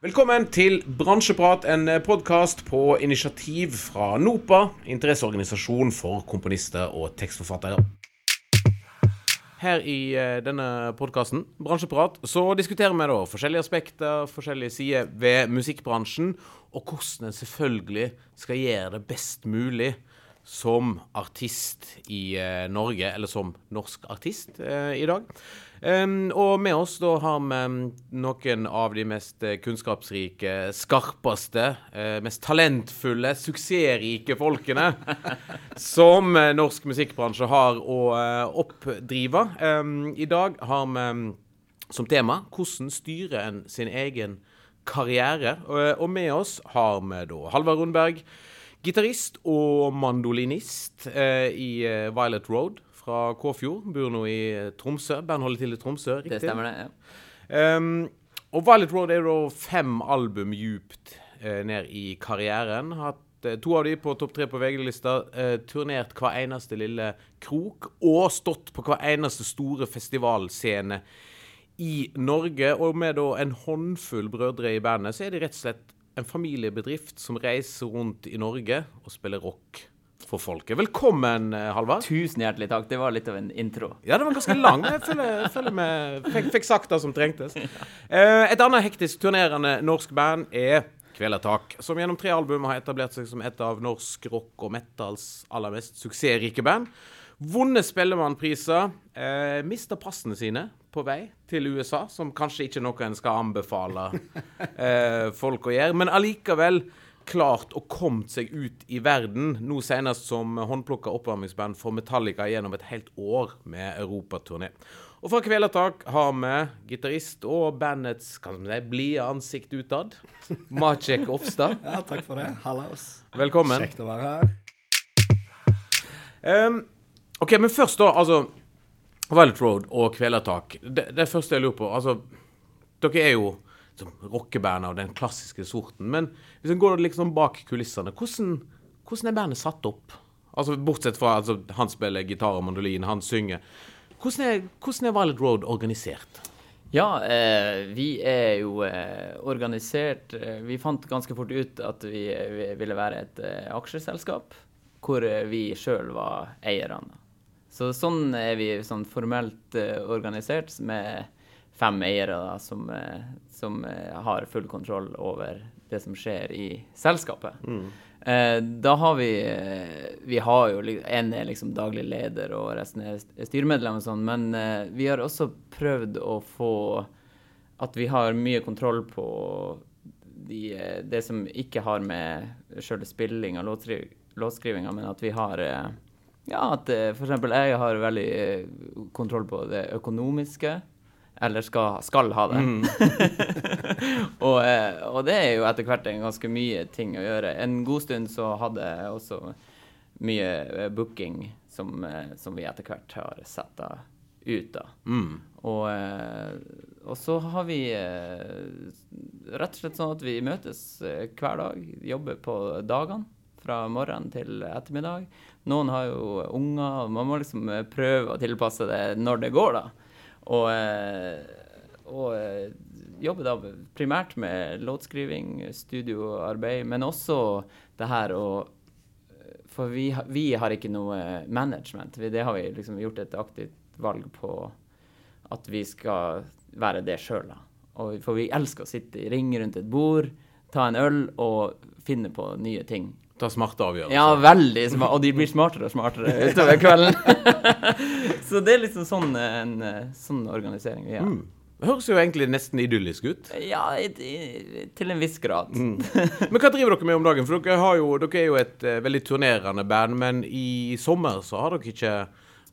Velkommen til Bransjeprat, en podkast på initiativ fra NOPA, interesseorganisasjon for komponister og tekstforfattere. Her i eh, denne podkasten, Bransjeprat, så diskuterer vi da forskjellige aspekter, forskjellige sider ved musikkbransjen, og hvordan en selvfølgelig skal gjøre det best mulig som artist i eh, Norge, eller som norsk artist eh, i dag. Og med oss da har vi noen av de mest eh, kunnskapsrike, skarpeste, mest talentfulle, suksessrike folkene som norsk musikkbransje har å oppdrive. I dag har vi som tema hvordan styrer en sin egen karriere. Og, og med oss har vi da Halvard Rundberg. Gitarist og mandolinist eh, i eh, Violet Road fra Kåfjord. Bor nå i eh, Tromsø. Band holder til i Tromsø, riktig? Det stemmer, det. ja. Um, og Violet Road er da fem album djupt eh, ned i karrieren. Hatt eh, to av de på topp tre på VG-lista. Eh, turnert hver eneste lille krok. Og stått på hver eneste store festivalscene i Norge. Og med da en håndfull brødre i bandet, så er de rett og slett en familiebedrift som reiser rundt i Norge og spiller rock for folket. Velkommen, eh, Halvard. Tusen hjertelig takk. Det var litt av en intro. Ja, det var ganske lang. Jeg føler, jeg føler med, fikk, fikk sagt det som trengtes. Eh, et annet hektisk turnerende norsk band er Kvelertak, som gjennom tre album har etablert seg som et av norsk rock og metals aller mest suksessrike band. Vunnet Spellemannpriser. Eh, Mista passene sine på vei til USA, som kanskje ikke noe en skal anbefale eh, folk å gjøre. Men allikevel klart å kommet seg ut i verden, nå senest som håndplukka oppvarmingsband for Metallica gjennom et helt år med europaturné. Og fra Kvelertak har vi gitarist og bandets kan si, blide ansikt utad, Maciek Ofstad. Ja, takk for det. Hallaus. Velkommen. Kjekt å være her. Um, OK, men først, da. Altså Violet Road og Kvelertak. Det, det første jeg lurer på Altså, dere er jo som rockeband av den klassiske sorten. Men hvis en går liksom bak kulissene, hvordan, hvordan er bandet satt opp? Altså Bortsett fra altså, han spiller gitar og mandolin, han synger. Hvordan er, hvordan er Violet Road organisert? Ja, eh, vi er jo eh, organisert eh, Vi fant ganske fort ut at vi, vi ville være et eh, aksjeselskap hvor eh, vi sjøl var eierne. Så sånn er vi sånn formelt eh, organisert med fem eiere da, som, eh, som eh, har full kontroll over det som skjer i selskapet. Eh, da har vi Vi har jo en er liksom daglig leder, og resten er st- styremedlem og sånn, men vi har også prøvd å få at vi har mye kontroll på de, det som ikke har med sjøl spilling og låtskrivinga, men at vi har Ja, at f.eks. for eksempel jeg har veldig eh, kontroll på det økonomiske. Eller skal, skal ha det. og, eh, og det er jo etter hvert en ganske mye ting å gjøre. En god stund så hadde jeg også mye eh, booking som, eh, som vi etter hvert har sett ut, av. Mm. Og, eh, og så har vi eh, rett og slett sånn at vi møtes eh, hver dag, jobber på dagene. Fra morgen til ettermiddag. Noen har jo unger, og man må liksom eh, prøve å tilpasse det når det går, da. Og, eh, og jobbe da primært med låtskriving, studioarbeid, men også det her å For vi, vi har ikke noe management. Det har vi liksom gjort et aktivt valg på at vi skal være det sjøl, da. Og, for vi elsker å sitte i ring rundt et bord, ta en øl og finne på nye ting. Ta smarte avgjørelser. Ja, veldig smart. Og de blir smartere og smartere utover kvelden. så det er liksom sånn, en sånn organisering vi har. Mm. Det høres jo egentlig nesten idyllisk ut. Ja, i, i, til en viss grad. Men hva driver dere med om dagen? For dere, har jo, dere er jo et uh, veldig turnerende band, men i sommer så har dere ikke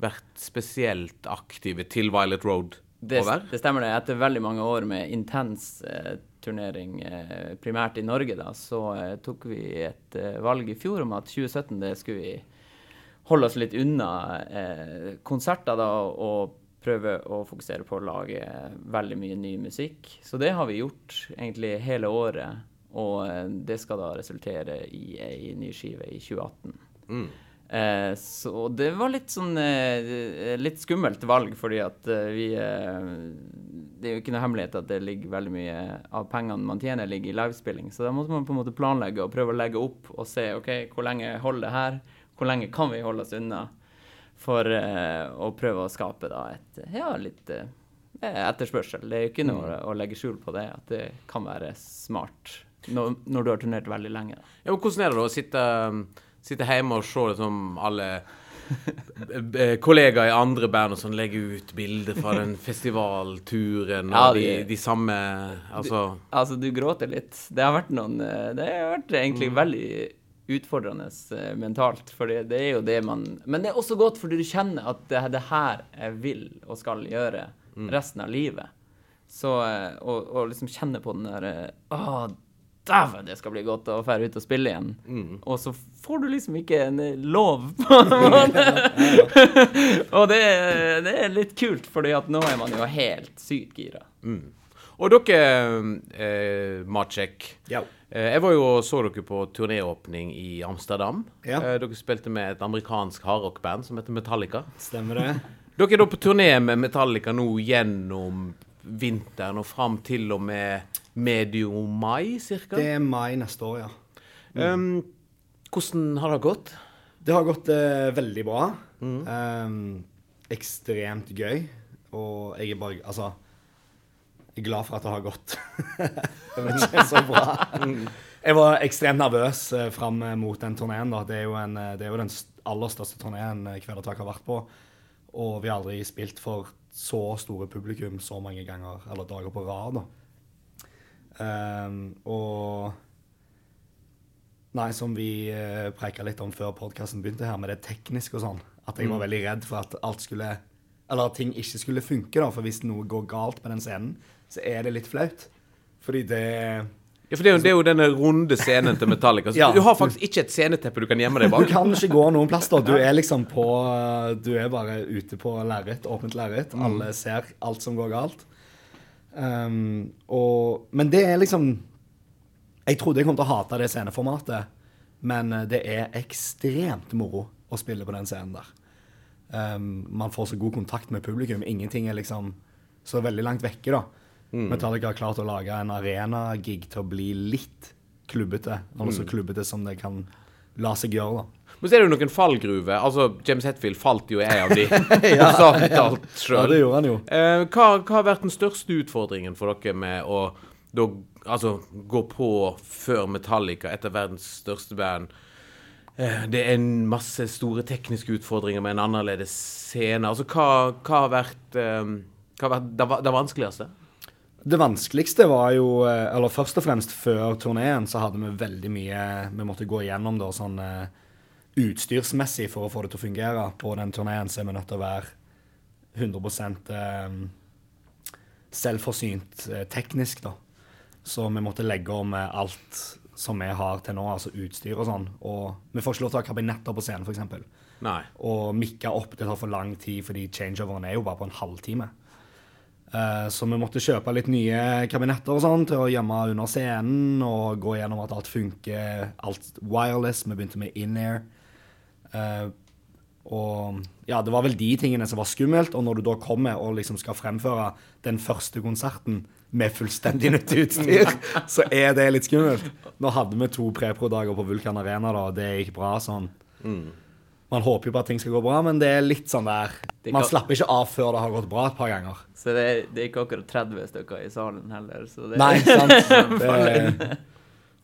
vært spesielt aktive til Violet Road Det, det stemmer det. Etter veldig mange år med intens eh, turnering, eh, primært i Norge, da, så eh, tok vi et eh, valg i fjor om at 2017 det skulle vi holde oss litt unna konserter da, og prøve å fokusere på å lage veldig mye ny musikk. Så det har vi gjort egentlig hele året, og det skal da resultere i ei ny skive i 2018. Mm. Eh, så det var litt sånn eh, litt skummelt valg, fordi at eh, vi eh, det er jo ikke noe hemmelighet at det ligger veldig mye av pengene man tjener, ligger i livespilling. Så da måtte man på en måte planlegge og prøve å legge opp og se OK, hvor lenge holder det her? Hvor lenge kan vi holde oss unna? For uh, å prøve å skape da et ja, litt etterspørsel. Det er jo ikke noe mm. å legge skjul på det, at det kan være smart når, når du har turnert veldig lenge. Ja, men Hvordan er det da å sitte, sitte hjemme og se liksom alle kollegaer i andre band og sånn legger ut bilder fra den festivalturen og ja, de, de, samme Altså du, Altså, du gråter litt. Det har vært noen eh, Det har vært egentlig mm. veldig utfordrende mentalt, for det er jo det man Men det er også godt fordi du kjenner at det det her jeg vil og skal gjøre mm. resten av livet. Så å liksom kjenne på den der Å, Dæven, det skal bli godt å dra ut og spille igjen. Mm. Og så får du liksom ikke en lov, på en måte. og det, det, er litt kult, fordi at nå er man jo helt sykt gira. Mm. Og dere, eh, Matsjek. Ja. Eh, jeg var jo og så dere på turnéåpning i Amsterdam. Ja. Eh, dere spilte med et amerikansk hardrockband som heter Metallica. Stemmer det. Dere er da på turné med Metallica nå gjennom vinteren og fram til og med medio mai, cirka? Det er mai neste år, ja. Mm. Um, hvordan har det gått? Det har gått uh, veldig bra. Mm. Um, ekstremt gøy. Og jeg er bare Altså Jeg er glad for at det har gått. det vet ikke så bra. Jeg var ekstremt nervøs uh, fram mot den turneen. Det, uh, det, er jo den aller største turneen Kvelertak har vært på. Og vi har aldri spilt for så store publikum så mange ganger, eller dager på rad. da. Um, og Nei, som vi uh, preika litt om før podkasten begynte her, med det tekniske og sånn, at jeg var mm. veldig redd for at alt skulle Eller at ting ikke skulle funke, da, for hvis noe går galt med den scenen, så er det litt flaut. Fordi det ja, for det er, jo, det er jo denne runde scenen til Metallica. Så ja. Du har faktisk ikke et sceneteppe du kan gjemme deg bak. Du kan ikke gå noen plass, da. Du er liksom på Du er bare ute på lerret, åpent lerret. Mm. Alle ser alt som går galt. Um, og, men det er liksom Jeg trodde jeg kom til å hate det sceneformatet, men eh, det er ekstremt moro å spille på den scenen der. Um, man får så god kontakt med publikum. Ingenting er liksom så veldig langt vekke, da. Mm. Metallica har klart å lage en arena-gig til å bli litt klubbete. Altså så mm. klubbete som det kan la seg gjøre, da. Men så er det jo noen fallgruver. Altså, James Hetfield falt jo i ei av de. ja, ja. ja, det gjorde han jo. Eh, hva, hva, har vært den største utfordringen for dere med å da, altså, gå på før Metallica, et av verdens største band? Eh, det er en masse store tekniske utfordringer med en annerledes scene. Altså, hva, hva har vært, eh, hva har vært det, det vanskeligste? Det vanskeligste var jo eh, Eller først og fremst før turneen så hadde vi veldig mye Vi måtte gå igjennom da sånn eh, utstyrsmessig for å få det til å fungere på den turneen, så er vi nødt til å være 100 eh, selvforsynt eh, teknisk, da. Så vi måtte legge om eh, alt som vi har til nå, altså utstyr og sånn. Og vi får ikke lov til å ha kabinetter på scenen, f.eks. Og mikke opp det tar for lang tid, fordi changeoveren er jo bare på en halvtime. Uh, så vi måtte kjøpe litt nye kabinetter og sånn til å gjemme under scenen og gå gjennom at alt funker. Alt wireless. Vi begynte med in-air. Uh, og ja, det var vel de tingene som var skummelt. Og når du da kommer og liksom skal fremføre den første konserten med fullstendig nytt utstyr, så er det litt skummelt. Nå hadde vi to prepro-dager på Vulkan Arena, da, og det gikk bra sånn. Mm. Man håper jo på at ting skal gå bra, men det er litt sånn der Man slapper ikke av før det har gått bra et par ganger. Så det er, det er ikke akkurat 30 stykker i salen heller, så det Nei, sant. Det,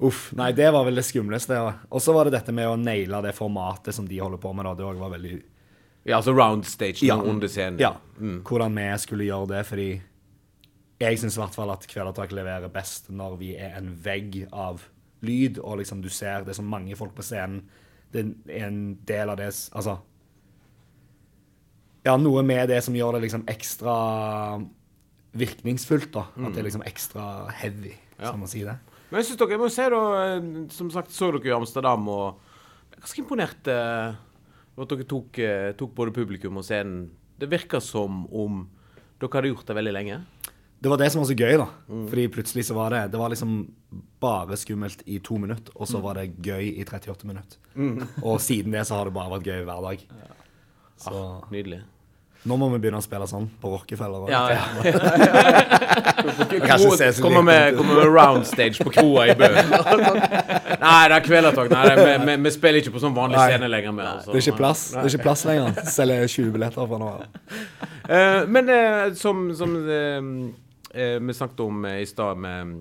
Uff. Nei, det var vel det skumleste. Og så var det dette med å naile det formatet som de holder på med. da. Det var veldig Ja, altså round stage ja. under scenen. Ja. Mm. Hvordan vi skulle gjøre det. Fordi jeg syns i hvert fall at Kvelertak leverer best når vi er en vegg av lyd, og liksom du ser det er så mange folk på scenen. Det er en del av det Altså Ja, noe med det som gjør det liksom ekstra virkningsfullt, da. At det er mm. liksom ekstra heavy, ja. skal man si det. Men jeg synes dere, må se, da, eh, som sagt, så dere i Amsterdam, og jeg er ganske imponert eh, at dere tok, eh, tok, både publikum og scenen. Det virker som om dere hadde gjort det veldig lenge. Det var det som var så gøy, da. Mm. Fordi plutselig så var det Det var liksom bare skummelt i to minutter, og så mm. var det gøy i 38 minutter. Mm. og siden det så har det bare vært gøy hver dag. Ja. Så. Ah, nydelig. Nå må vi begynne å spille sånn på Rockefeller. Ja, Ja, ja. ja. se Kommer med, kommer med roundstage på kroa i Bø. Nei, det er Kvelertak. Vi, vi, vi spiller ikke på sånn vanlig Nei. scene lenger. Med, altså. Det er ikke plass Det er ikke plass lenger. Selger 20 billetter fra nå av. Eh, men uh, som, som uh, eh, vi snakket om i stad med,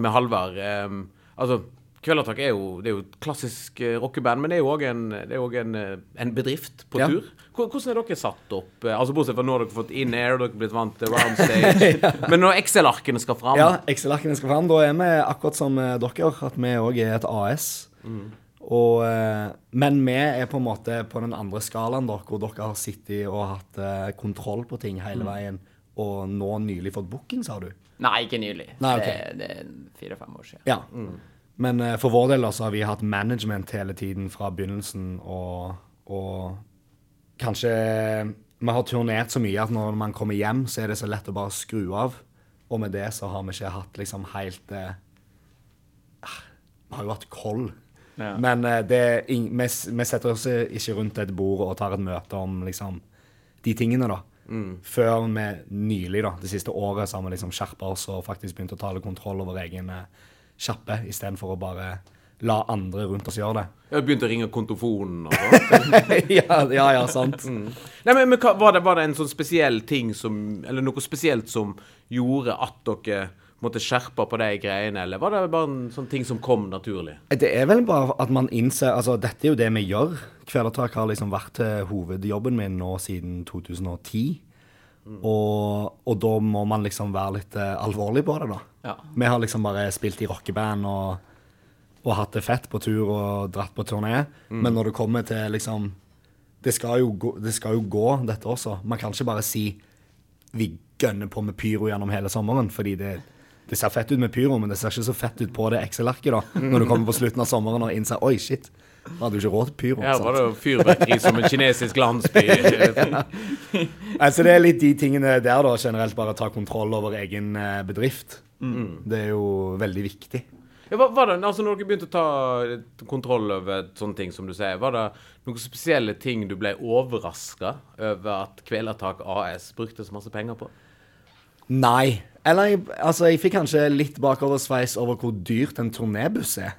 med Halvard eh, Altså, Kvelertak er jo, det er jo et klassisk rockeband, men det er jo òg en, en, en bedrift på Ja. tur. Hvor- Hvordan er dere satt opp? Altså Bortsett fra nå har dere fått in-air, dere har blitt vant til roundstage. Men når Excel-arkene skal fram Ja, Excel-arkene skal fram. Da er vi akkurat som eh, dere, at vi òg er et AS. Og, eh, men vi er på en måte på den andre skalaen, der, hvor dere har sittet og hatt eh, kontroll på ting hele veien, og nå nylig fått booking, sa du? Nei, ikke nylig. Nei, okay. Det, det er fire-fem år siden. Ja. Men eh, for vår del så har vi hatt management hele tiden fra begynnelsen, og, og kanskje Vi har turnert så mye at når man kommer hjem, så er det så lett å bare skru av. Og med det så har vi ikke hatt liksom helt eh, ah, Vi har jo hatt koll. Ja. Men eh, det ing- vi, vi setter oss ikke rundt et bord og tar et møte om liksom de tingene, da. Før vi nylig, da, det siste året, så har vi liksom skjerpa oss og faktisk begynt å ta litt kontroll over egen eh, sjappe, istedenfor å bare la andre rundt oss gjøre det. Jeg begynte å ringe kontofonen og sånn. ja, ja, ja, sant. Nei, men, men hva, var, det, var det en sånn spesiell ting som Eller noe spesielt som gjorde at dere måtte skjerpe på de greiene, eller var det bare en sånn ting som kom naturlig? Det er vel bare at man innser Altså, dette er jo det vi gjør. Kvelertak har liksom vært eh, hovedjobben min nå siden 2010. Og, og da må man liksom være litt uh, alvorlig på det, da. Ja. Vi har liksom bare spilt i rockeband og, og hatt det fett på tur og dratt på turné. Men når det kommer til liksom det skal, jo gå, det skal jo gå, dette også. Man kan ikke bare si vi gønner på med pyro gjennom hele sommeren, fordi det, det ser fett ut med pyro, men det ser ikke så fett ut på det Excel-arket da, når du kommer på slutten av sommeren og innser oi, shit, da hadde jo ikke råd til pyro. Her sant? var det jo fyrverkeri som en kinesisk landsby. Altså, det er litt de tingene der, da, generelt bare ta kontroll over egen bedrift. bedrift. Det er jo veldig viktig. Ja, var, var det, altså Når dere begynte å ta kontroll over sånne ting, som du sier, var det noen spesielle ting du ble overraska over at Kvelertak AS brukte så masse penger på? Nei. Eller jeg, altså, jeg fikk kanskje litt bakoversveis over hvor dyrt en turnébuss er.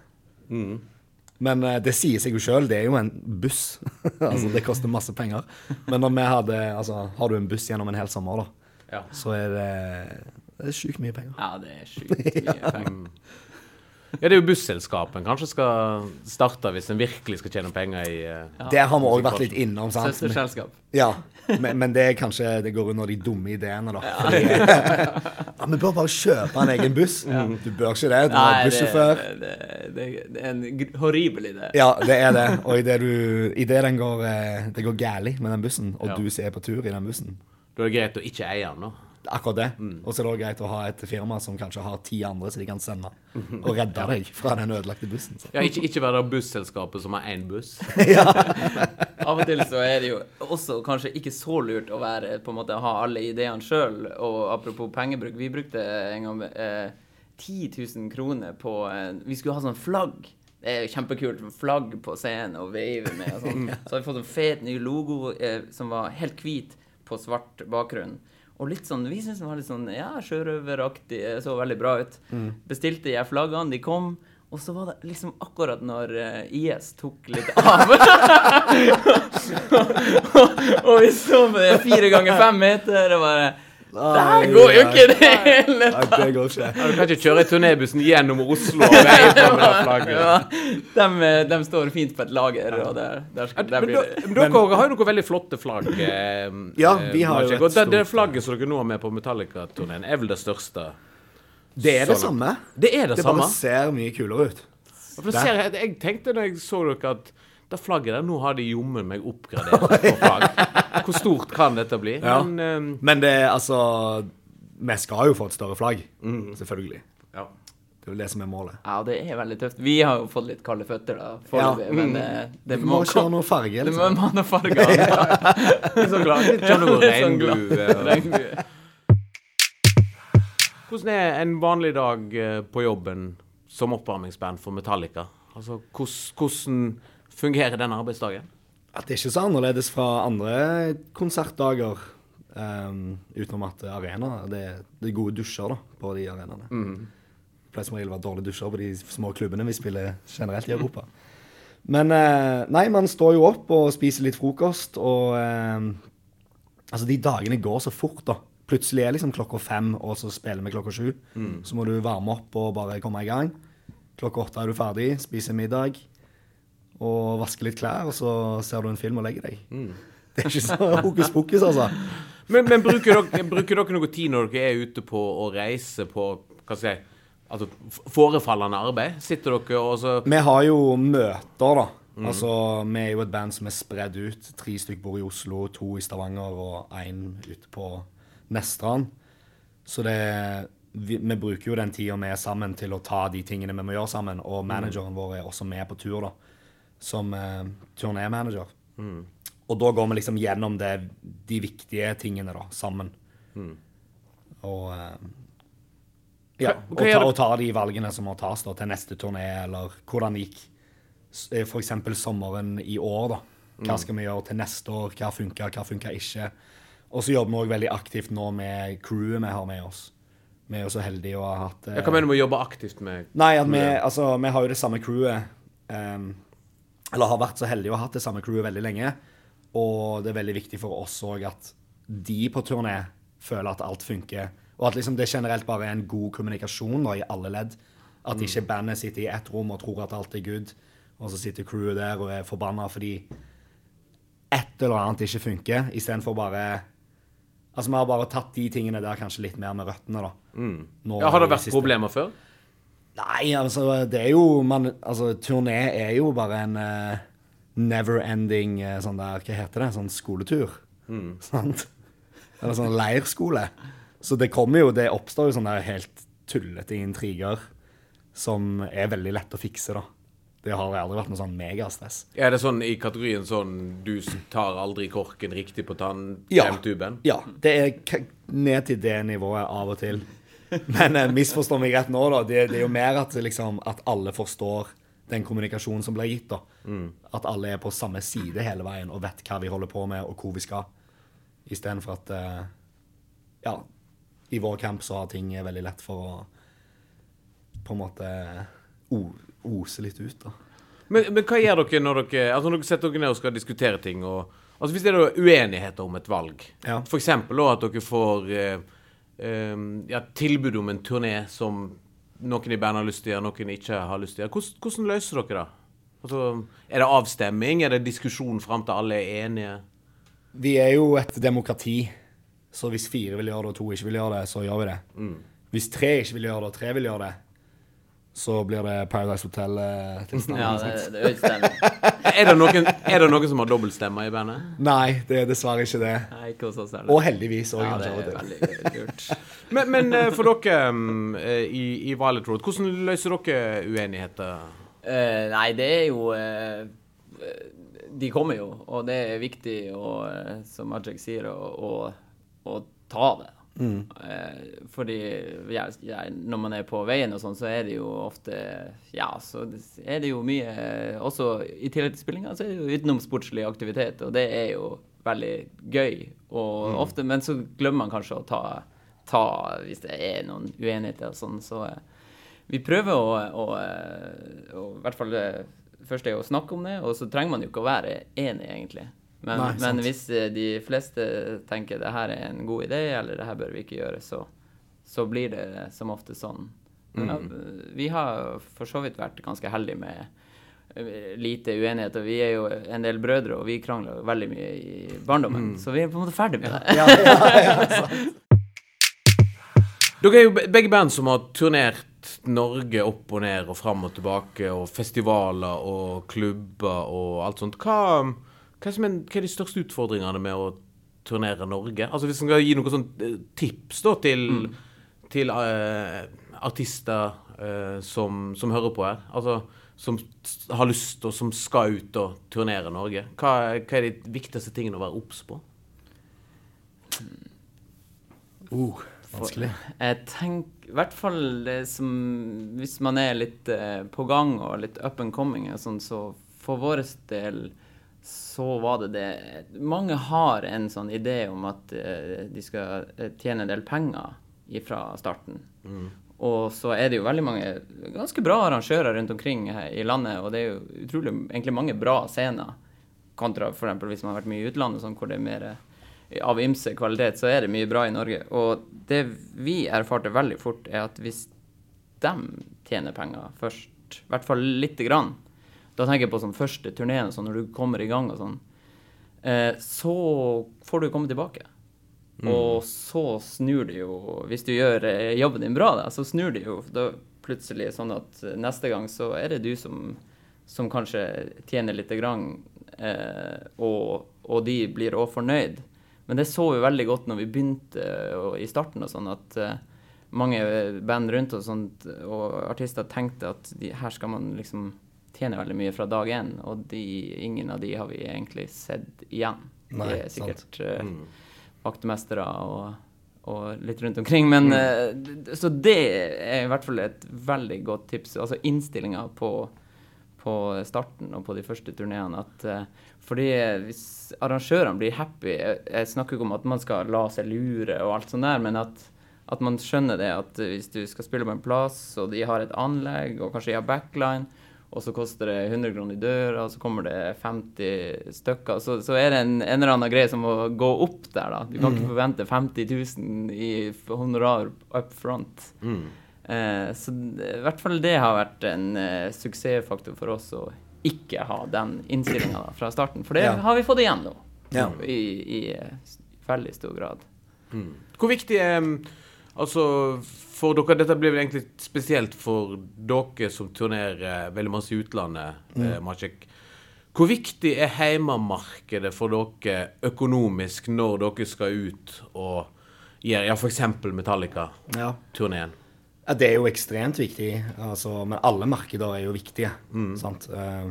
Men eh, det sier seg jo sjøl, det er jo en buss. altså, det koster masse penger. Men når vi hadde Altså, har du en buss gjennom en hel sommer, da, Ja. så er det, det er sjukt mye penger. Ja, det er sjukt mye penger. Ja, det er jo busselskap en kanskje skal starte hvis en virkelig skal tjene penger i eh, Ja. Det har vi òg vært litt innom, sant. Søsterselskap. Ja, men, men det er kanskje Det går under de dumme ideene, da. Ja. ja, vi bør bare kjøpe en egen buss. Du bør ikke det. Du Nei, er det, bussjåfør. det, det, det er en horribel idé. Ja, det er det. Og idet det den går, eh, det går gærlig med den bussen, og Ja. du er på tur i den bussen Da er det greit å ikke eie den, da. Akkurat det. Og så er det også greit å ha et firma som kanskje har ti andre som de kan sende og redde deg fra den ødelagte bussen. Så. Ja, ikke, ikke være det busselskapet som har én buss. Av og til så er det jo også kanskje ikke så lurt å være på en måte ha alle ideene sjøl. Og apropos pengebruk, vi brukte en gang eh, 10 000 kroner på eh, Vi skulle ha sånn flagg. Det er jo kjempekult med flagg på scenen og veive med. Og sånn. Så har vi fått en fet ny logo eh, som var helt hvit på svart bakgrunn. Og litt sånn, vi syntes den var litt sånn ja, sjørøveraktig, eh, så veldig bra ut. Bestilte jeg flaggene, de kom. Og så var det liksom akkurat når eh, IS tok litt av. og vi så med det fire ganger fem meter og bare Det her går jo ikke, det hele tatt! det går ikke. Du kan ikke kjøre turnébussen gjennom Oslo og veie fram med det flagget. Ja, de, eh, de står fint på et lager, og der, der, skal, der Men, blir det men dere har jo noen veldig flotte flagg. Eh, Ja, eh, vi har jo et stort. det, det flagget som dere nå har med på Metallica-turneen, er vel det største? Det er det samme. Det er det, Det samme? bare ser mye kulere ut. Ser, jeg, jeg tenkte da jeg så dere at det flagget der, nå har de jommen meg oppgradert på flagg. Hvor stort kan dette bli? Ja. Men um, Men det er altså Vi skal jo få et større flagg. Selvfølgelig. ja. Det er jo det som er målet. Ja, det er veldig tøft. Vi har jo fått litt kalde føtter, da, foreløpig, Ja. men det, det Vi må må kjøre komme. noe farge. Liksom. Det må Liksom. ha noe farge. ja. ja. så glad. Litt sånn regnbue. Hvordan er en vanlig dag eh, på jobben som oppvarmingsband for Metallica? Altså, hvordan fungerer den arbeidsdagen? At det er ikke så annerledes fra andre konsertdager. Um, utenom at arena det, det er gode dusjer da, på de arenaene. Det pleier som regel å være dårlige dusjer på de små klubbene vi spiller generelt i Europa. Men eh, nei, man står jo opp og spiser litt frokost, og eh, Altså, de dagene går så fort, da. Plutselig er liksom klokka fem, og så spiller vi klokka sju. Så må du varme opp og bare komme i gang. Klokka åtte er du ferdig, spiser middag og vasker litt klær, og så ser du en film og legger deg. Det er ikke så hokus pokus, altså. Men, men bruker, dere, bruker dere noe tid når dere er ute på å reise på hva skal jeg altså, forefallende arbeid? Sitter dere og så Vi har jo møter, da. Altså, Vi er jo et band som er spredd ut. Tre stykker bor i Oslo, to i Stavanger og én ute på Nestrand. Så det vi, vi bruker jo den tida vi er sammen, til å ta de tingene vi må gjøre sammen. Og manageren vår er også med på tur, da. Som eh, turnémanager. Og da går vi liksom gjennom det, de viktige tingene, da, sammen. Og eh, ja, og, ta, og ta de valgene som må tas da, til neste turné, eller hvordan gikk eh, eksempel sommeren i år, da. Hva skal vi gjøre til neste år? Hva funka, hva funka ikke? Og så jobber vi òg veldig aktivt nå med crewet vi har med oss. Vi er jo så heldige å ha hatt eh, Hva mener du med å jobbe aktivt med Nei, vi, altså, vi har jo det samme crewet. ehm, eller har vært så heldige ha hatt det samme crewet veldig lenge. Og det er veldig viktig for oss òg at de på turné føler at alt funker. Og at liksom det generelt bare er en god kommunikasjon da, i alle ledd. At ikke bandet sitter i ett rom og tror at alt er good, og så sitter crewet der og er forbanna fordi et eller annet ikke funker, istedenfor bare Altså, vi har bare tatt de tingene der kanskje litt mer med røttene, da. Nå ja, Har det vært problemer før? Nei, altså, det er jo man, Altså, turné er jo bare en uh, never ending uh, sånn der Hva heter det? Sånn skoletur. Sant? Eller sånn leirskole. Så det kommer jo Det oppstår jo sånne helt tullete intriger som er veldig lett å fikse, da. Det har aldri vært noe sånn megastress. Er det sånn i kategorien sånn du tar aldri korken riktig på Ja. tannkremtuben? Ja. Det er ned til det nivået av og til. Men eh, misforstå meg rett nå, da. Det, det er jo mer at, liksom, at alle forstår den kommunikasjonen som blir gitt. da. At alle er på samme side hele veien og vet hva vi holder på med, og hvor vi skal. Istedenfor at eh, Ja, i vår camp så har ting veldig lett for å på en måte ose litt ut, da. Men, men hva gjør dere når dere Altså når dere setter dere ned og skal diskutere ting og Altså Hvis det er uenigheter om et valg, Ja. eksempel at dere får eh, eh, ja, tilbud om en turné som noen i bandet har lyst til å gjøre, noen ikke har lyst til å gjøre, hvordan, hvordan løser dere det? Altså, er det avstemming? Er det diskusjon fram til alle er enige? Vi er jo et demokrati, så hvis fire vil gjøre det, og to ikke vil gjøre det, så gjør vi det. Hvis tre ikke vil gjøre det, og tre vil gjøre det, så blir det Paradise Hotel-tilstand. Ja, det, det er. Er det noen, er det noen som har dobbeltstemmer i bandet? Nei, det er dessverre ikke det. Nei, ikke hos oss heller. Og heldigvis òg, Ja, det er til. veldig kult. Men, men eh, for dere eh, i, i Violet Road, hvordan løser dere uenigheter? Uh, nei, det er jo uh, De kommer jo, og det er viktig, og, uh, som Magic sier, å ta det. Eh, fordi ja, ja, når man er på veien og sånn, så er det jo ofte Ja, så er det jo mye eh, Også i tillegg til spillinga, så er det jo utenomsportslig aktivitet, og det er jo veldig gøy. Og ofte, men så glemmer man kanskje å ta, ta hvis det er noen uenigheter og sånn, så eh, vi prøver å, å, å, å i hvert fall eh, Først er å snakke om det, og så trenger man jo ikke å være enig, egentlig. Men, Nei, men hvis eh, de fleste tenker det her er en god idé, eller det her bør vi ikke gjøre, så, så blir det som ofte sånn. Mm. Ja, vi har for så vidt vært ganske heldige med eh, lite uenighet, og vi er jo en del brødre, og vi krangler veldig mye i barndommen, Mm. så vi er på en måte ferdig med det. Ja, ja. Dere er jo begge band som har turnert Norge opp og ned og fram og tilbake, og festivaler og klubber og alt sånt. Hva, hva, er, de største utfordringene med å turnere Norge? Altså Hvis en skal gi noen sånn eh, tips da til, til uh, artister uh, som, som hører på her, altså som har lyst og som skal ut og turnere Norge, hva, hva er de viktigste tingene å være obs på? Uh, vanskelig. Jeg tenker i hvert fall som Hvis man er litt eh, på gang og litt up and coming, sånn, så for vår del så var det det Mange har en sånn idé om at eh, de skal eh, tjene en del penger fra starten. Og så er det jo veldig mange ganske bra arrangører rundt omkring her i landet, og det er jo utrolig egentlig mange bra scener. Kontra eksempel hvis man har vært mye i utlandet, sånn hvor det er mer eh, av ymse kvalitet, så er det mye bra i Norge. Og det vi erfarte veldig fort, er at hvis de tjener penger først, i hvert fall lite grann, da tenker jeg på sånn første turneen, sånn når du kommer i gang og sånn, eh, så får du komme tilbake. Og så snur det jo Hvis du gjør eh, jobben din bra, da, så snur det jo da plutselig sånn at eh, neste gang så er det du som, som kanskje tjener lite grann, eh, og, og de blir òg fornøyd. Men det så vi veldig godt når vi begynte og, i starten og sånn, at eh, mange band rundt og sånt, og artister tenkte at de, her skal man liksom tjene veldig mye fra dag én, og de, ingen av de har vi egentlig sett igjen. Nei, det er sikkert eh, vaktmestere og, og litt rundt omkring. Men mm. Så det er i hvert fall et veldig godt tips. Altså innstillinga på, på starten og på de første turneene. At eh, fordi hvis arrangørene blir happy jeg snakker ikke om at man skal la seg lure og alt sånt der, men at, at man skjønner det at hvis du skal spille på en plass, og de har et anlegg, og kanskje de har backline, og så koster det 100 kroner i døra, og så kommer det 50 stykker, så, så er det en, en eller annen greie som må gå opp der, da. Du kan ikke forvente 50 000 i honorar up front. Eh, så i hvert fall det har vært en eh, suksessfaktor for oss å ikke ha den innstillinga fra starten. For det Ja. har vi fått igjen nå, Ja. i, i eh, veldig stor grad. Hvor viktig er mm, Altså, for dere Dette blir vel egentlig spesielt for dere som turnerer veldig masse i utlandet, eh, Maciek. Hvor viktig er heimemarkedet for dere økonomisk når dere skal ut og gjøre ja, f.eks. Metallica-turneen? Ja. Ja, det er jo ekstremt viktig, altså, men alle markeder er jo viktige. Sant? Eh,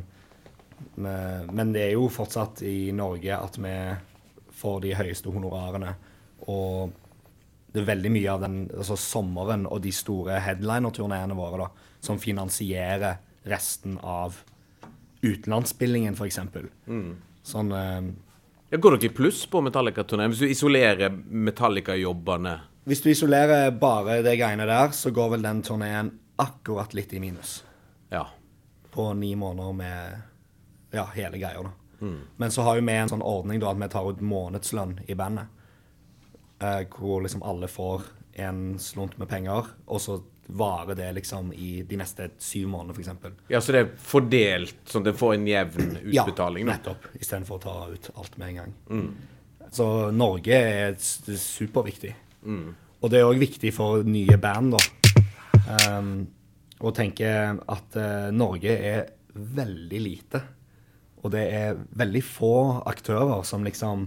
men- men det er jo fortsatt i Norge at vi får de høyeste honorarene. Og det er veldig mye av den altså sommeren og de store headliner-turneene våre da, som finansierer resten av utenlandsspillingen, f.eks. Sånn eh, Ja, går dere i pluss på Metallica-turneen hvis du isolerer Metallica-jobbene? Hvis du isolerer bare det greiene der, så går vel den turneen akkurat litt i minus. Ja. på ni måneder med ja, hele greia. da. Men så har jo vi en sånn ordning da, at vi tar ut månedslønn i bandet. Eh, hvor liksom alle får en slunt med penger, og så varer det liksom i de neste syv månedene, f.eks. ja, så det er fordelt, sånn at det får en jevn utbetaling? Ja, nettopp. Istedenfor å ta ut alt med en gang. Så Norge er superviktig. superviktig. Og det er òg viktig for nye band, da. Um, å tenke at uh, Norge er veldig lite. Og det er veldig få aktører som liksom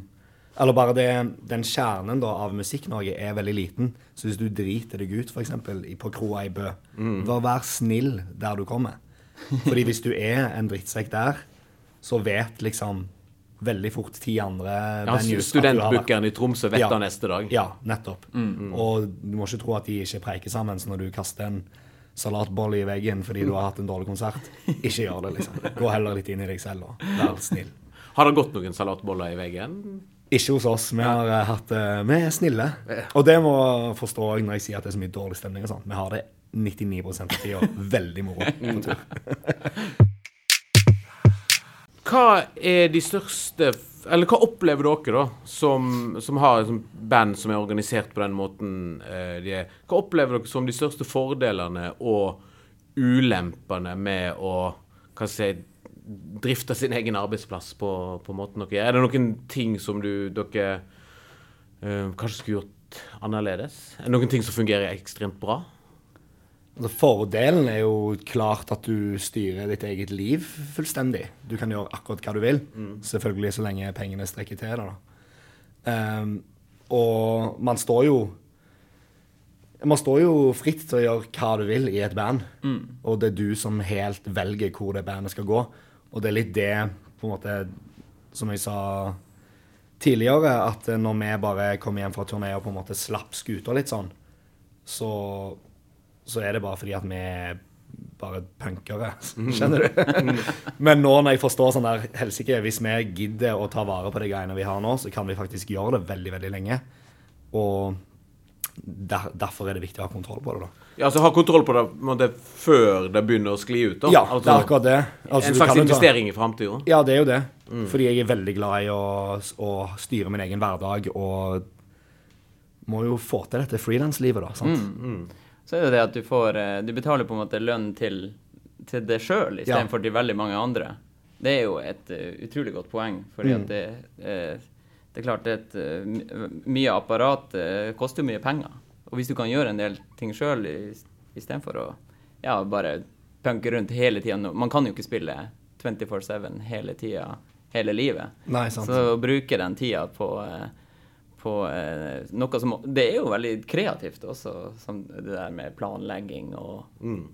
Eller bare det, den kjernen da av Musikk-Norge er veldig liten. Så hvis du driter deg ut, f.eks. på kroa i Bø, da vær snill der du kommer. Fordi hvis du er en drittsekk der, så vet liksom veldig fort ti andre Ja, Studentbookeren i Tromsø vet Ja. det neste dag. Ja, nettopp. Og du må ikke tro at de ikke preiker sammen så når du kaster en salatbolle i veggen fordi du har hatt en dårlig konsert. Ikke gjør det, liksom. Gå heller litt inn i deg selv og vær snill. Har det gått noen salatboller i veggen? Ikke hos oss. Vi har ja. hatt eh, Vi er snille. Og det må jeg forstå når jeg sier at det er så mye dårlig stemning og sånt. Vi har det 99% av tida veldig moro på tur. Hva er de største Eller hva opplever dere, da, som, som har et band som er organisert på den måten eh, de er? Hva opplever dere som de største fordelene og ulempene med å hva skal jeg si, drifte sin egen arbeidsplass på, på måten dere? Er det noen ting som du, dere uh, kanskje skulle gjort annerledes? Er det noen ting som fungerer ekstremt bra? Altså, fordelen er jo klart at du styrer ditt eget liv fullstendig. Du kan gjøre akkurat hva du vil, selvfølgelig så lenge pengene strekker til da. Um, og man står jo Man står jo fritt til å gjøre hva du vil i et band, og det er du som helt velger hvor det bandet skal gå. Og det er litt det, på en måte, som jeg sa tidligere, at når vi bare kom hjem fra turné og på en måte slapp skuta litt sånn, så så er det bare fordi at vi bare punkere. Skjønner du? Men nå når jeg forstår sånn der Helsike, hvis vi gidder å ta vare på de greiene vi har nå, så kan vi faktisk gjøre det veldig, veldig lenge. Og der, derfor er det viktig å ha kontroll på det, da. Ja, altså ha kontroll på det på måte, før det begynner å skli ut, da. Ja, altså, det er akkurat det. Altså, en slags kan jo ta- investering i framtida. Ja, det er jo det. Fordi jeg er veldig glad i å, å styre min egen hverdag og må jo få til dette frilanslivet, da. sant? Så er det det at du får eh, Du betaler på en måte lønn til, til deg sjøl istedenfor til veldig mange andre. Det er jo et eh, utrolig godt poeng, fordi at det, eh, det er klart et, eh, mye apparat eh, koster mye penger. Og hvis du kan gjøre en del ting sjøl istedenfor å ja, bare punke rundt hele tida Man kan jo ikke spille 24-7 hele tida, hele livet. Nei, sant. Så å bruke den tida på, eh, på noe som Det er jo veldig kreativt også, som det der med planlegging og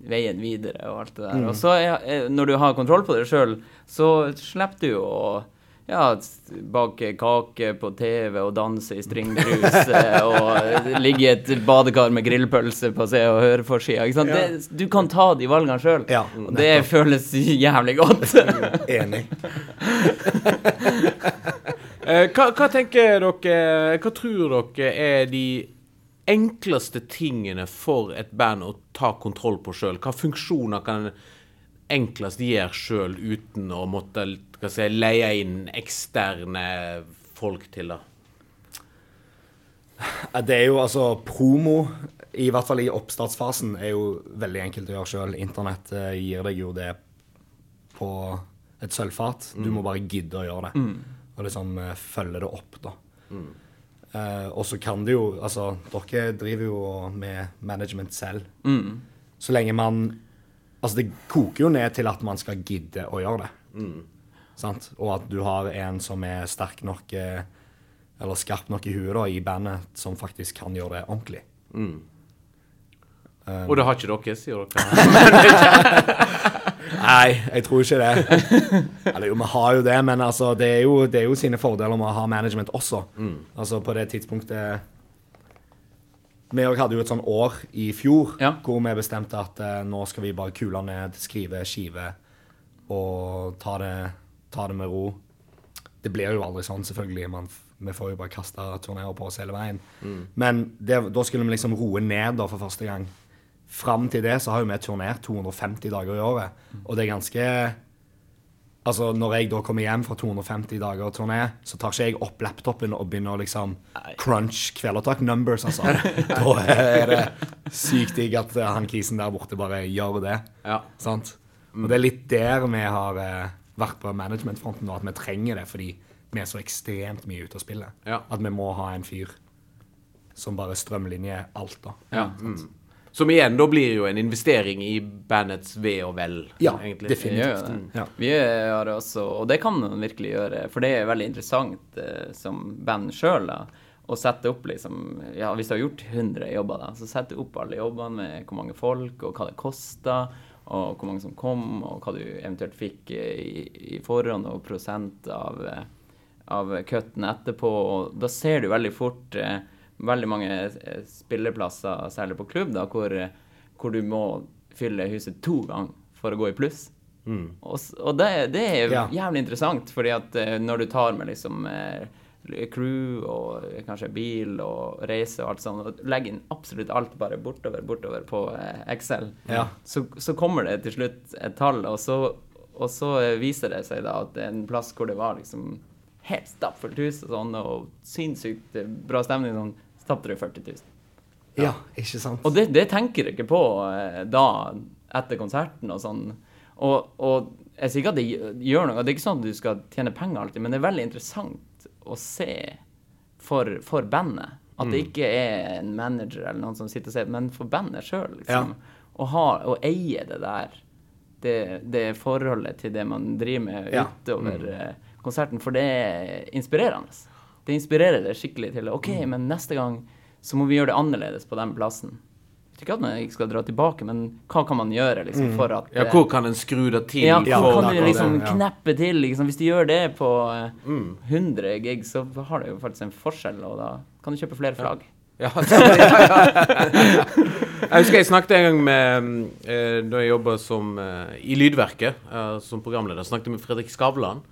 veien videre og alt det der. Og så er, når du har kontroll på det sjøl, så slipper du jo å ja, bake kake på TV og danse i stringtruse og ligge i et badekar med grillpølse på Se og Hør-forsida. ikke Du kan ta de valgene sjøl, Ja, og det føles jævlig godt. Enig. Eh, hva, hva tenker dere Hva tror dere er de enkleste tingene for et band å ta kontroll på sjøl? Hva funksjoner kan en enklest gjør sjøl uten å måtte hva si, leie inn eksterne folk til det? Det er jo altså promo, i hvert fall i oppstartsfasen, er jo veldig enkelt å gjøre sjøl. Internett eh, gir deg jo det på et sølvfat. Du må bare gidde å gjøre det. Og liksom eh, følge det opp, da. Eh, og så kan det jo Altså, dere driver jo med management selv. Så lenge man Altså, det koker jo ned til at man skal gidde å gjøre det. Sant? Og at du har en som er sterk nok eh, eller skarp nok i huet da, i bandet, som faktisk kan gjøre det ordentlig. Og det har ikke dere, sier dere. Nei, jeg tror ikke det. Eller jo, vi har jo det, men altså, det, er jo, det er jo sine fordeler med å ha management også. Altså, på det tidspunktet Vi hadde jo et sånn år i fjor Ja. hvor vi bestemte at eh, nå skal vi bare kule ned, skrive skive og ta det, ta det med ro. Det blir jo aldri sånn, selvfølgelig. Man, vi får jo bare kaste turneer på oss hele veien. Men det, da skulle vi liksom roe ned da for første gang. Fram til det så har jo vi turnert 250 dager i året, og det er ganske Altså, Når jeg da kommer hjem fra 250 dager turné, så tar ikke jeg opp laptopen og begynner å liksom crunch kvelertak numbers, altså. da er det sykt digg at eh, han kisen der borte bare gjør det. Ja. Sant? Og det er litt der vi har eh, vært på managementfronten nå, at vi trenger det fordi vi er så ekstremt mye ute og spiller. Ja. At vi må ha en fyr som bare strømlinjer alt, da. Ja. Mm. Som igjen da blir jo en investering i bandets ve og vel, Ja, egentlig. Vi definitivt. gjør det. Ja. Vi har også, og det kan man virkelig gjøre, for det er veldig interessant eh, som band sjøl å sette opp liksom Ja, hvis du har gjort 100 jobber, da, så sette opp alle jobbene med hvor mange folk, og hva det kosta, og hvor mange som kom, og hva du eventuelt fikk eh, i, i forhånd, og prosent av, eh, av cutten etterpå. Og da ser du veldig fort eh, veldig mange eh, spilleplasser, særlig på klubb, da, hvor, hvor du må fylle huset to ganger for å gå i pluss. Og, og det, det er Ja. jævlig interessant, fordi at eh, når du tar med liksom eh, crew og kanskje bil og reise og alt sånt, og legger inn absolutt alt bare bortover, bortover på Excel, Ja. så, så kommer det til slutt et tall, og så, og så viser det seg da at det er en plass hvor det var liksom helt stappfullt hus og sånn, og sinnssykt bra stemning, sånn, stappet du 40 000. Ja, ikke sant? Og det, det tenker du ikke på eh, da, etter konserten og sånn. Og, og jeg sier ikke at det gjør noe, det er ikke sånn at du skal tjene penger alltid, men det er veldig interessant å se for, for bandet. At det ikke er en manager eller noen som sitter og ser, men for bandet sjøl, liksom. Å, ha, å eie det der. Det, det forholdet til det man driver med Ja. utover mm. konserten, for det er inspirerende. Det inspirerer det skikkelig til OK, men neste gang så må vi gjøre det annerledes på den plassen. Jeg tror ikke at man ikke skal dra tilbake, men hva kan man gjøre liksom, for at Ja, eh, hvor kan en skru det til? ja, hvor kan du liksom kneppe til? Liksom? Hvis du gjør det på eh, Mm. 100 gig, så har det jo faktisk en forskjell, og da kan du kjøpe flere flagg. Ja, ja, ja. Jeg husker jeg snakket en gang med eh, Da jeg jobba eh, i Lydverket, eh, som programleder, snakket med Fredrik Skavlan.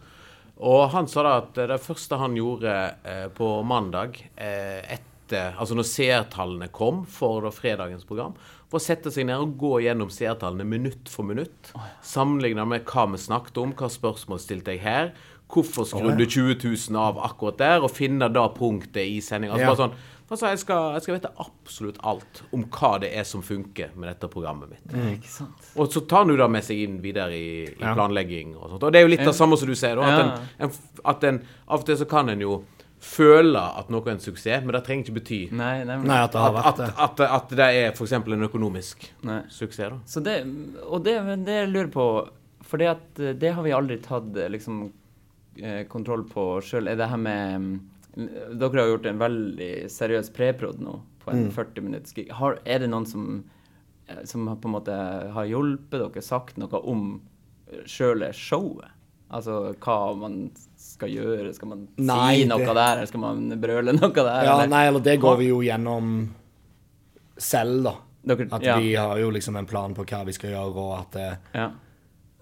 Og han sa da at det første han gjorde eh, på mandag eh, etter Altså når seertallene kom for da fredagens program, var å sette seg ned og gå gjennom seertallene minutt for minutt. Sammenligna med hva vi snakket om, hva spørsmål stilte jeg her. Hvorfor skrudde 20 000 av akkurat der? Og finne da punktet i sendinga. Altså Ja. bare sånn Altså, jeg, skal, jeg skal vite absolutt alt om hva det er som funker med dette programmet mitt. Ikke sant? Og så tar han jo da med seg inn videre i, i Ja. planlegging og sånt. Og det er jo litt det samme som du sier, da. At, Ja. en, en, at en, av og til så kan en jo føle at noe er en suksess, men det trenger ikke bety Nei, nei, Nei, at det har at, vært at, det. at, at det er f.eks. en økonomisk nei. suksess, da. Så det, og det, men det jeg lurer på For det, at, eh, det har vi aldri tatt eh, liksom, eh, kontroll på sjøl. Er det her med mm, Dere har gjort en veldig seriøs preprod nå, på en 40 minutts gig. Har, er det noen som, eh, som på en måte har hjulpet dere, sagt noe om sjøle showet? Altså hva man skal gjøre? Skal man Nei, si noe det- der, eller skal man brøle noe der? Ja, eller? nei, eller det går vi jo gjennom selv, da. Dere, At ja, vi har jo liksom en plan på hva vi skal gjøre, og at det, ja.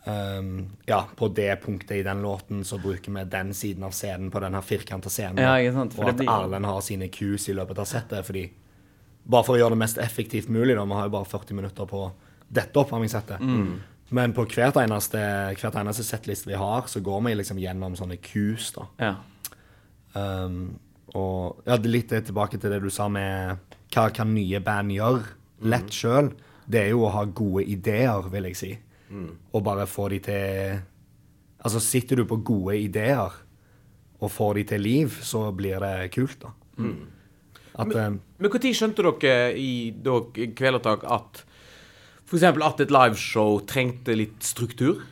Ehm, ja, på det punktet i den låten så bruker vi den siden av scenen på den her firkanta scenen. Ja, og at blir- Erlend har sine cues i løpet av settet, fordi Bare for å gjøre det mest effektivt mulig, da. Vi har jo bare 40 minutter på dette oppvarmingssettet. Mm. Men på hvert eneste, hvert eneste settliste vi har, så går vi liksom gjennom sånne cues, da. ja. Um, og ja, litt tilbake til det du sa med hva kan nye band gjøre lett sjøl. Det er jo å ha gode ideer, vil jeg si. Og bare få de til Altså, sitter du på gode ideer og får de til liv, så blir det kult, da. At um, Men når skjønte dere i Kvelertak at f.eks. at et liveshow trengte litt struktur?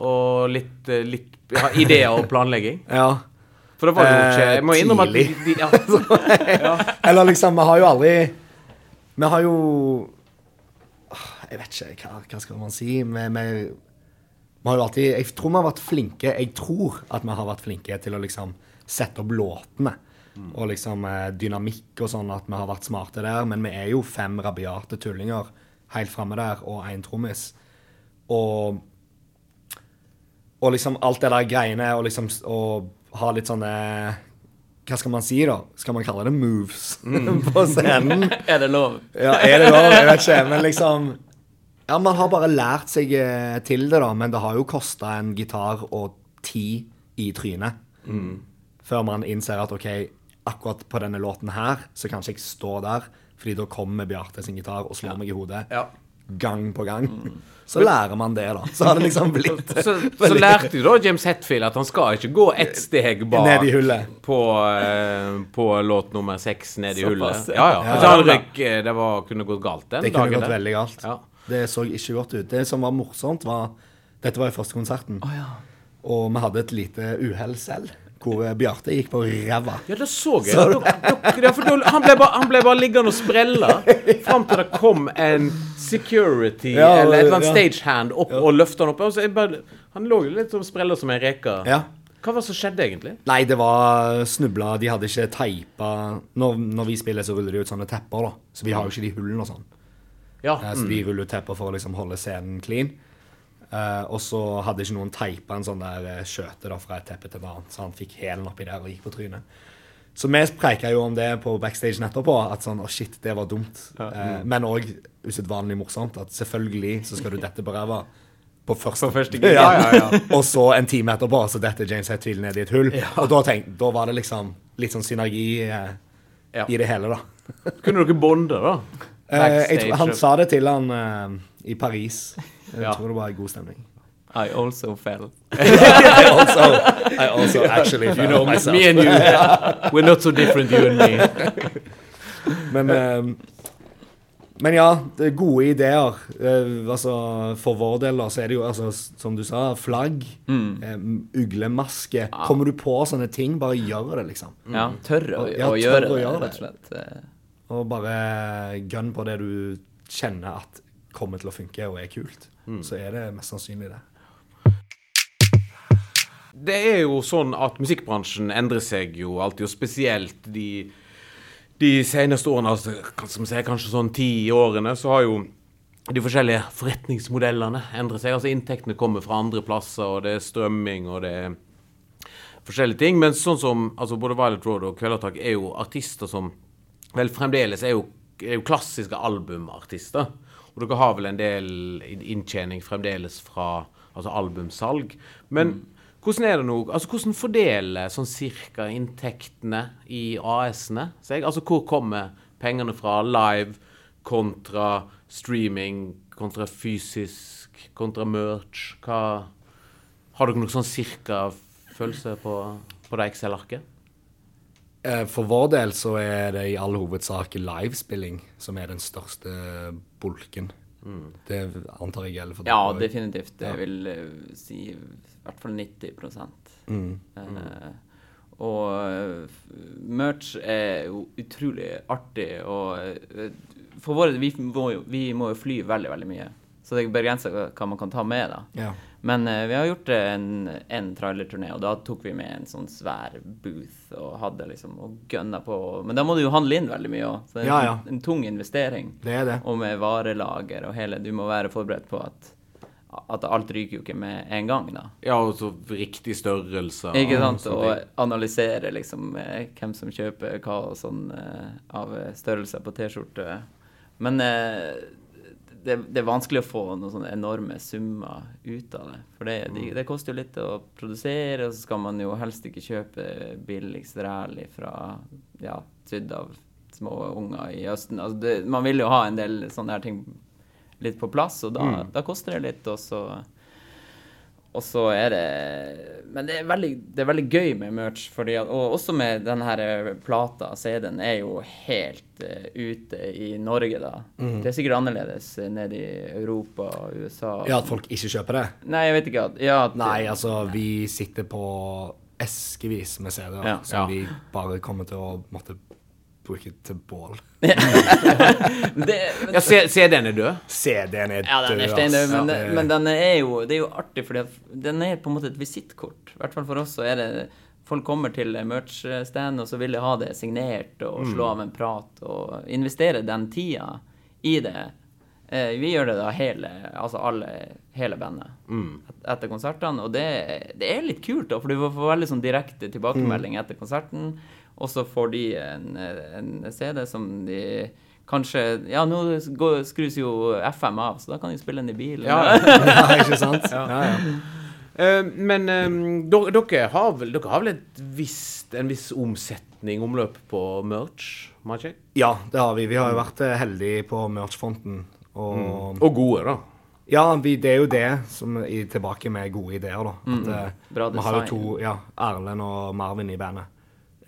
Og litt, eh, litt ja, ideer og planlegging? Ja. For det var jo ikke Eh, Jeg må innrømme at de, de, ja, Eller liksom, vi har jo aldri Vi har jo Jeg vet ikke, hva, hva skal man si? Vi, vi, vi har jo alltid Jeg tror vi har vært flinke Jeg tror at vi har vært flinke til å liksom sette opp låtene. Og liksom eh, dynamikk og sånn, at vi har vært smarte der. Men vi er jo fem rabiate tullinger helt framme der, og én trommis. Og og liksom alt det der greiene, og liksom å ha litt sånne Hva skal man si, da? Skal man kalle det moves på scenen? Er det lov? Ja, er det lov? Jeg vet ikke. Men liksom Ja, man har bare lært seg eh, til det, da. Men det har jo kosta en gitar og ti i trynet. Før man innser at OK, akkurat på denne låten her, så kanskje jeg står der, fordi da kommer Bjarte sin gitar og slår meg i hodet. ja. Gang på gang. Så lærer man det, da. Så har det liksom blitt Så, så lærte jo da James Hetfield at han skal ikke gå ett steg bak Ned i hullet. på, eh, på låt nummer seks ned i hullet. ja. Ja, ja. Ja, Altså, han røyk eh, Det var, kunne gått galt den Det kunne dagen. gått der. veldig galt. Ja. Det så ikke godt ut. Det som var morsomt, var Dette var jo første konserten. Og vi hadde et lite uhell selv, hvor Bjarte gikk på ræva. Ja, det så jeg. Så det. ja, for han, ble bare, han ble bare liggende og sprelle fram til det kom en security Ja, eller et eller annet ja. stagehand opp og løfta han opp. Og så jeg bare, han lå jo litt som sprella som en reke. Ja. Hva var det som skjedde, egentlig? Nei, det var snubla. De hadde ikke teipa når, når vi spiller, så ruller de ut sånne tepper, da. Så vi har jo ikke de hullene og sånn. Ja. Eh, Så de ruller ut tepper for å liksom holde scenen clean. Uh, og så hadde ikke noen teipa en sånn der eh, skjøte fra et teppe til et annet, så han fikk hælen oppi der og gikk på trynet. Så vi preika jo om det på backstage etterpå, at sånn, å shit, det var dumt. Uh, men òg usedvanlig morsomt, at selvfølgelig så skal du dette på ræva. På første, På første gang ja. Ja, ja, ja. og så en time etterpå så detter James Hetfield ned i et hull. Og da, tenk, da var det liksom litt sånn synergi uh, Ja. i det hele, da. Kunne dere bonde, da? Eh, jeg tror, han sa det til han uh, i Paris. Jeg Ja. tror det var god stemning. I also fell. I also, I also actually you know myself. Me and you. We're not so different, you and me. Men, uh, men ja, det er gode ideer. Uh, altså, for vår del da, så er det jo, altså, som du sa, flagg, eh, uglemaske. Kommer du på sånne ting, bare gjør det, liksom. Ja, tørre å, Ja, å gjøre å det, rett og det. slett. Og bare gønn på det du kjenner at kommer til å funke og er kult. Så er det mest sannsynlig det. Det er jo sånn at musikkbransjen endrer seg jo alltid, og spesielt de de seneste årene, altså, sier kanskje sånn ti årene, så har jo de forskjellige forretningsmodellene endret seg. Altså Inntektene kommer fra andre plasser, og det er strømming, og det er forskjellige ting. Men sånn som altså både Violet Road og Kveldertak er jo artister som vel fremdeles er jo, er jo klassiske albumartister. Og dere har vel en del inntjening fremdeles fra altså albumsalg. Men hvordan er det nå? Altså hvordan fordeler sånn cirka inntektene i AS-ene seg? Altså hvor kommer pengene fra live kontra streaming, kontra fysisk, kontra merch? Hva Har dere noe sånn cirka følelse på, på det Excel-arket? Eh, For vår del så er det i all hovedsak livespilling som er den største bulken. Det antar jeg gjelder for Ja, dere også. definitivt. Jeg vil eh, si i hvert fall 90 Mm. Eh, og eh, merch er jo utrolig artig, og for våre vi må, jo, vi må jo fly veldig, veldig mye. Så det er begrensa hva man kan ta med, da. Ja. Men uh, vi har gjort en, en trailerturné, og da tok vi med en sånn svær booth og hadde liksom og gønna på. Men da må du jo handle inn veldig mye òg, så det er Ja, ja. En, en tung investering. Det er det. Og med varelager og hele Du må være forberedt på at at alt ryker jo ikke med en gang, da. Ja, og så riktig størrelse. Ikke sant? Og, Og analysere liksom eh, hvem som kjøper hva og sånn eh, av eh, størrelser på T-skjorte. Men eh, det, det er vanskelig å få noen sånne enorme summer ut av det. For det, de, det koster jo litt å produsere, og så skal man jo helst ikke kjøpe billigst ræl fra ja, sydd av små unger i Østen. Altså det, man vil jo ha en del sånne her ting litt på plass, og da, da koster det litt, og så og så er det Men det er veldig, det er veldig gøy med merch, fordi og også med denne eh, plata, CD-en, er jo helt uh, ute i Norge, da. Mm. Det er sikkert annerledes eh, nede i Europa og USA. Ja, at folk ikke kjøper det? Nei, jeg vet ikke at Ja, at, Nei, altså, vi sitter på eskevis med CD-er Ja. som Ja. vi bare kommer til å måtte bruke til bål. det, Ja, CD-en er død. CD-en er Ja, den er død, steindød, men, Ja, det- men den er jo, det er jo artig, fordi den er på en måte et visittkort. I hvert fall for oss så er det Folk kommer til merch-stand, og så vil de ha det signert og slå av en prat og investere den tida i det. Eh, vi gjør det da hele, altså alle, hele bandet mm. etter konsertene, og det, det er litt kult, da, for du får veldig sånn direkte tilbakemelding etter konserten, og så får de en, en CD som de Kanskje Ja, nå går, skrus jo FM av, så da kan de spille den i bilen. Ja, ja, ikke sant? Ja, ja. Uh, men um, dere, har vel, dere har vel et visst, en viss omsetning, omløp på merch? Magic? ja, det har vi. Vi har jo vært eh, heldige på merch-fronten. Og Og gode, da. ja, vi, det er jo det som er tilbake med gode ideer, da. At, mm. Bra vi har jo to, ja, Erlend og Marvin i bandet,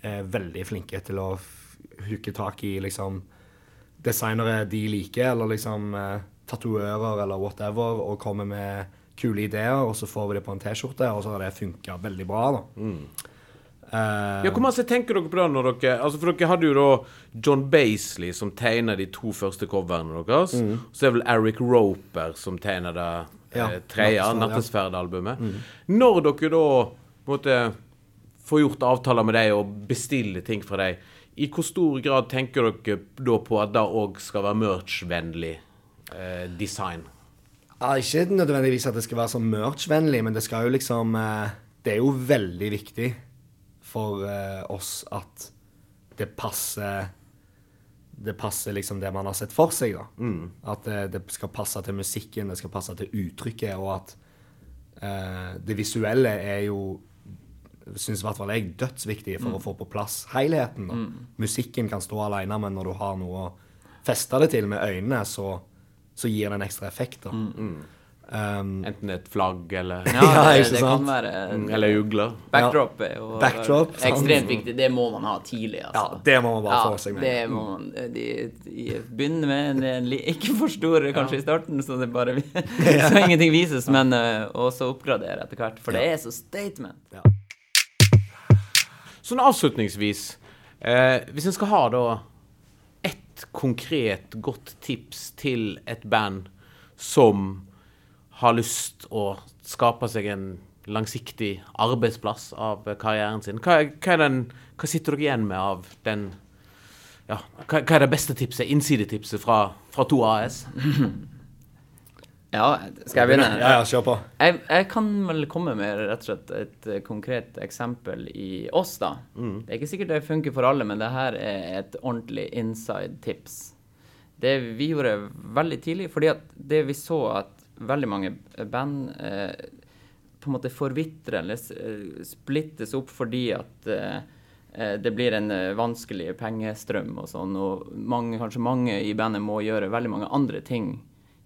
er veldig flinke til å hooke tak i liksom designere de liker, eller liksom eh, eller whatever, og komme med kule ideer, og så får vi det på en T-skjorte, og så har det funka veldig bra, da. Eh, Ja, Hvor masse tenker dere på det når dere Altså, For dere hadde jo da John Baisley som tegna de to første coverne deres. Så er det vel Eric Roper som tegner det Ja, eh, tredje, Nattesferd, ja. Nattesferd-albumet. Når dere da på får gjort avtaler med dem og bestille ting fra dem, i hvor stor grad tenker dere da på at det òg skal være merch-vennlig eh, design? Ja, ikke nødvendigvis at det skal være så merch-vennlig, men det skal jo liksom eh, Det er jo veldig viktig for eh, oss at det passer Det passer liksom det man har sett for seg, da. At det, det skal passe til musikken, det skal passe til uttrykket, og at eh, det visuelle er jo Syns i hvert fall jeg dødsviktig for å få på plass helheten. Mm. Musikken kan stå alene, men når du har noe å feste det til med øynene, så, så gir det en ekstra effekt. da. Um, Enten et flagg eller Ja, Ja, det, det kan være en, Eller ugler. Backdrop er jo Backdrop, sant. ekstremt viktig. Det må man ha tidlig, Ja, altså. det må man bare Ja, få seg med. Det må man de, de, begynne med en, en Ikke for store kanskje i starten, så det bare Så ingenting vises, men uh, også oppgradere etter hvert. For det er så statement. Sånn avslutningsvis, eh, hvis en skal ha da ett konkret godt tips til et band som har lyst å skape seg en langsiktig arbeidsplass av karrieren sin, hva, hva, den, hva sitter dere igjen med av den ja, hva, hva er det beste tipset, innsidetipset fra, fra 2AS? Ja, skal jeg begynne? Ja, ja, kjør på. Jeg, jeg kan vel komme med rett og slett et eh, konkret eksempel i oss, da. Det er ikke sikkert det funker for alle, men det her er et ordentlig inside tips. Det vi gjorde veldig tidlig, fordi at det vi så at veldig mange band eh, på en måte forvitrer eller eh, splittes opp fordi at eh, eh, det blir en vanskelig pengestrøm og sånn, og mange, kanskje mange i bandet må gjøre veldig mange andre ting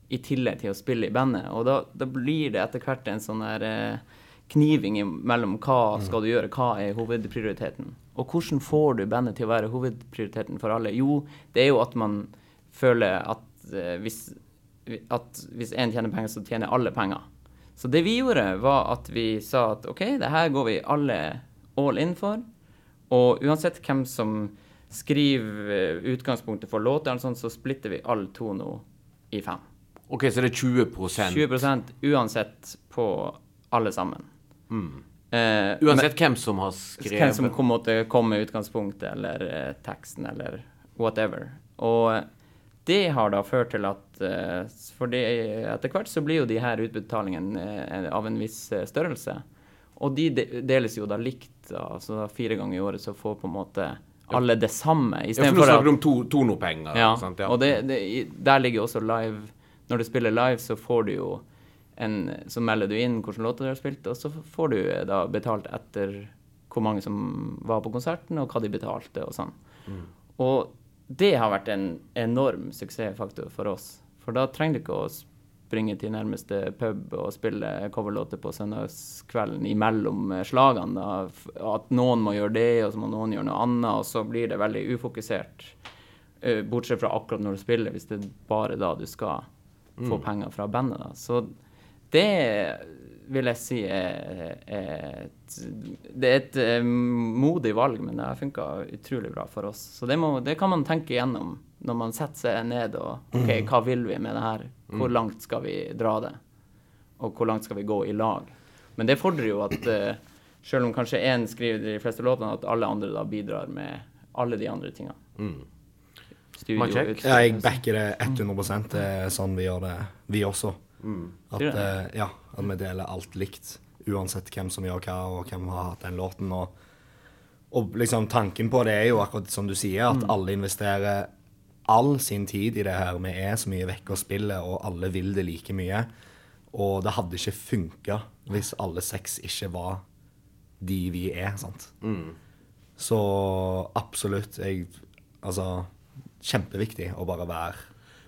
i tillegg til å spille i bandet. Og da, da blir det etter hvert en sånn der eh, kniving mellom hva skal du gjøre, hva er hovedprioriteten. Og hvordan får du bandet til å være hovedprioriteten for alle? Jo, det er jo at man føler at eh, hvis at hvis én tjener penger, så tjener alle penger. Så det vi gjorde, var at vi sa at OK, det her går vi alle all in for. Og uansett hvem som skriver eh, utgangspunktet for låter, eller så splitter vi all nå i fem. OK, så det er 20% 20% uansett på alle sammen. Eh, Uansett hvem som har skrevet hvem som kom, måtte komme med utgangspunktet eller eh, teksten eller whatever. Og eh, det har da ført til at eh, For det, etter hvert så blir jo de her utbetalingene eh, av en viss eh, størrelse. Og de de deles jo da likt, da, altså da fire ganger i året så får på en måte alle det samme. Ja, for nå snakker du om to, tonopenger. ja? Ja. og det, det, der ligger også live Når du spiller live, så får du jo en Så melder du inn hvilke låter du har spilt, og så får du eh, da betalt etter hvor mange som var på konserten, og hva de betalte og sånn. Og det har vært en enorm suksessfaktor for oss. For da trenger du ikke å springe til nærmeste pub og spille coverlåter på søndagskvelden imellom eh, slagene. Da. At noen må gjøre det, og så må noen gjøre noe annet, og så blir det veldig ufokusert. Eh, Bortsett fra akkurat når du spiller, hvis det er bare da du skal få penger fra bandet. Da. Så det vil jeg si er, et, Det er et eh, modig valg, men det har funka utrolig bra for oss. Så det, må, det kan man tenke igjennom når man setter seg ned og OK, hva vil vi med det her? Hvor langt skal vi dra det? Og hvor langt skal vi gå i lag? Men det fordrer jo at uh, selv om kanskje én skriver de fleste låtene, at alle andre da bidrar med alle de andre tingene. Studio? Ja, jeg backer det 100 Det er sånn vi gjør det, vi også. At, Sier det? eh, ja, at vi deler alt likt, uansett hvem som gjør hva, og hvem har hatt den låten. Og, og liksom tanken på det er jo akkurat som du sier, at alle investerer all sin tid i det her. Vi er så mye vekke og spiller, og alle vil det like mye. Og det hadde ikke funka hvis alle seks ikke var de vi er, sant. Så absolutt. Jeg Altså Kjempeviktig å bare være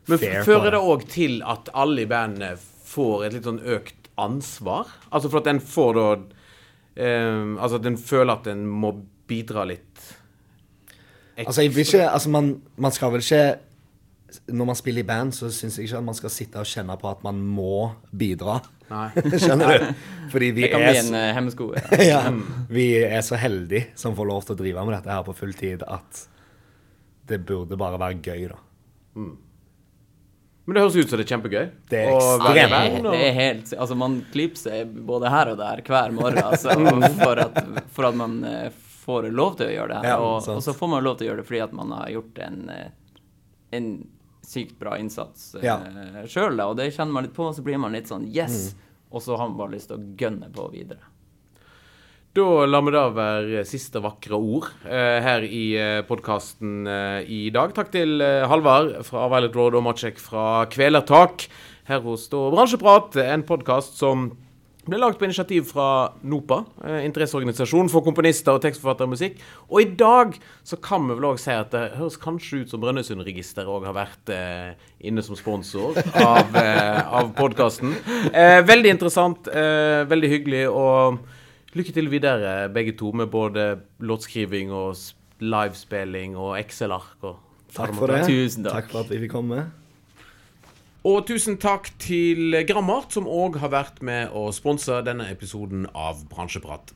Men fair på fører det òg til at alle i bandet får et litt sånn økt ansvar? Altså for at en får da um, Altså at en føler at en må bidra litt Altså, jeg vil ikke Altså, man, man skal vel ikke Når man spiller i band, så syns jeg ikke at man skal sitte og kjenne på at man må bidra. Nei. Skjønner du? Fordi vi Det kan er, bli en eh, hemsko. Ja. ja, vi er så heldige som får lov til å drive med dette her på full tid, at det burde bare være gøy, da. Men det høres ut som det er kjempegøy. Det er ekstremt. Det, er, det er helt Altså, man klipser seg både her og der hver morgen altså, for, at, for at man eh, får lov til å gjøre det. Ja, og, og så får man lov til å gjøre det fordi at man har gjort en, eh, en sykt bra innsats uh, Ja. sjøl, og det kjenner man litt på, og så blir man litt sånn yes, Mm. og så har man bare lyst til å gønne på videre. Da lar vi det være siste vakre ord eh, her i eh, podkasten eh, i dag. Takk til eh, Halvard fra Violet Road og Macek fra Kvelertak her hos da Bransjeprat, en podkast som ble lagd på initiativ fra NOPA, eh, interesseorganisasjon for komponister og tekstforfattere av musikk. Og i dag så kan vi vel òg si at det høres kanskje ut som Brønnøysundregisteret òg har vært eh, inne som sponsor av, eh, av podkasten. Eh, veldig interessant, eh, veldig hyggelig. og Lykke til videre, begge to, med både låtskriving og livespilling og Excel-ark. Takk for det. Tusen takk. Takk for at vi fikk komme. Og tusen takk til Grammart, som òg har vært med å sponse denne episoden av Bransjeprat.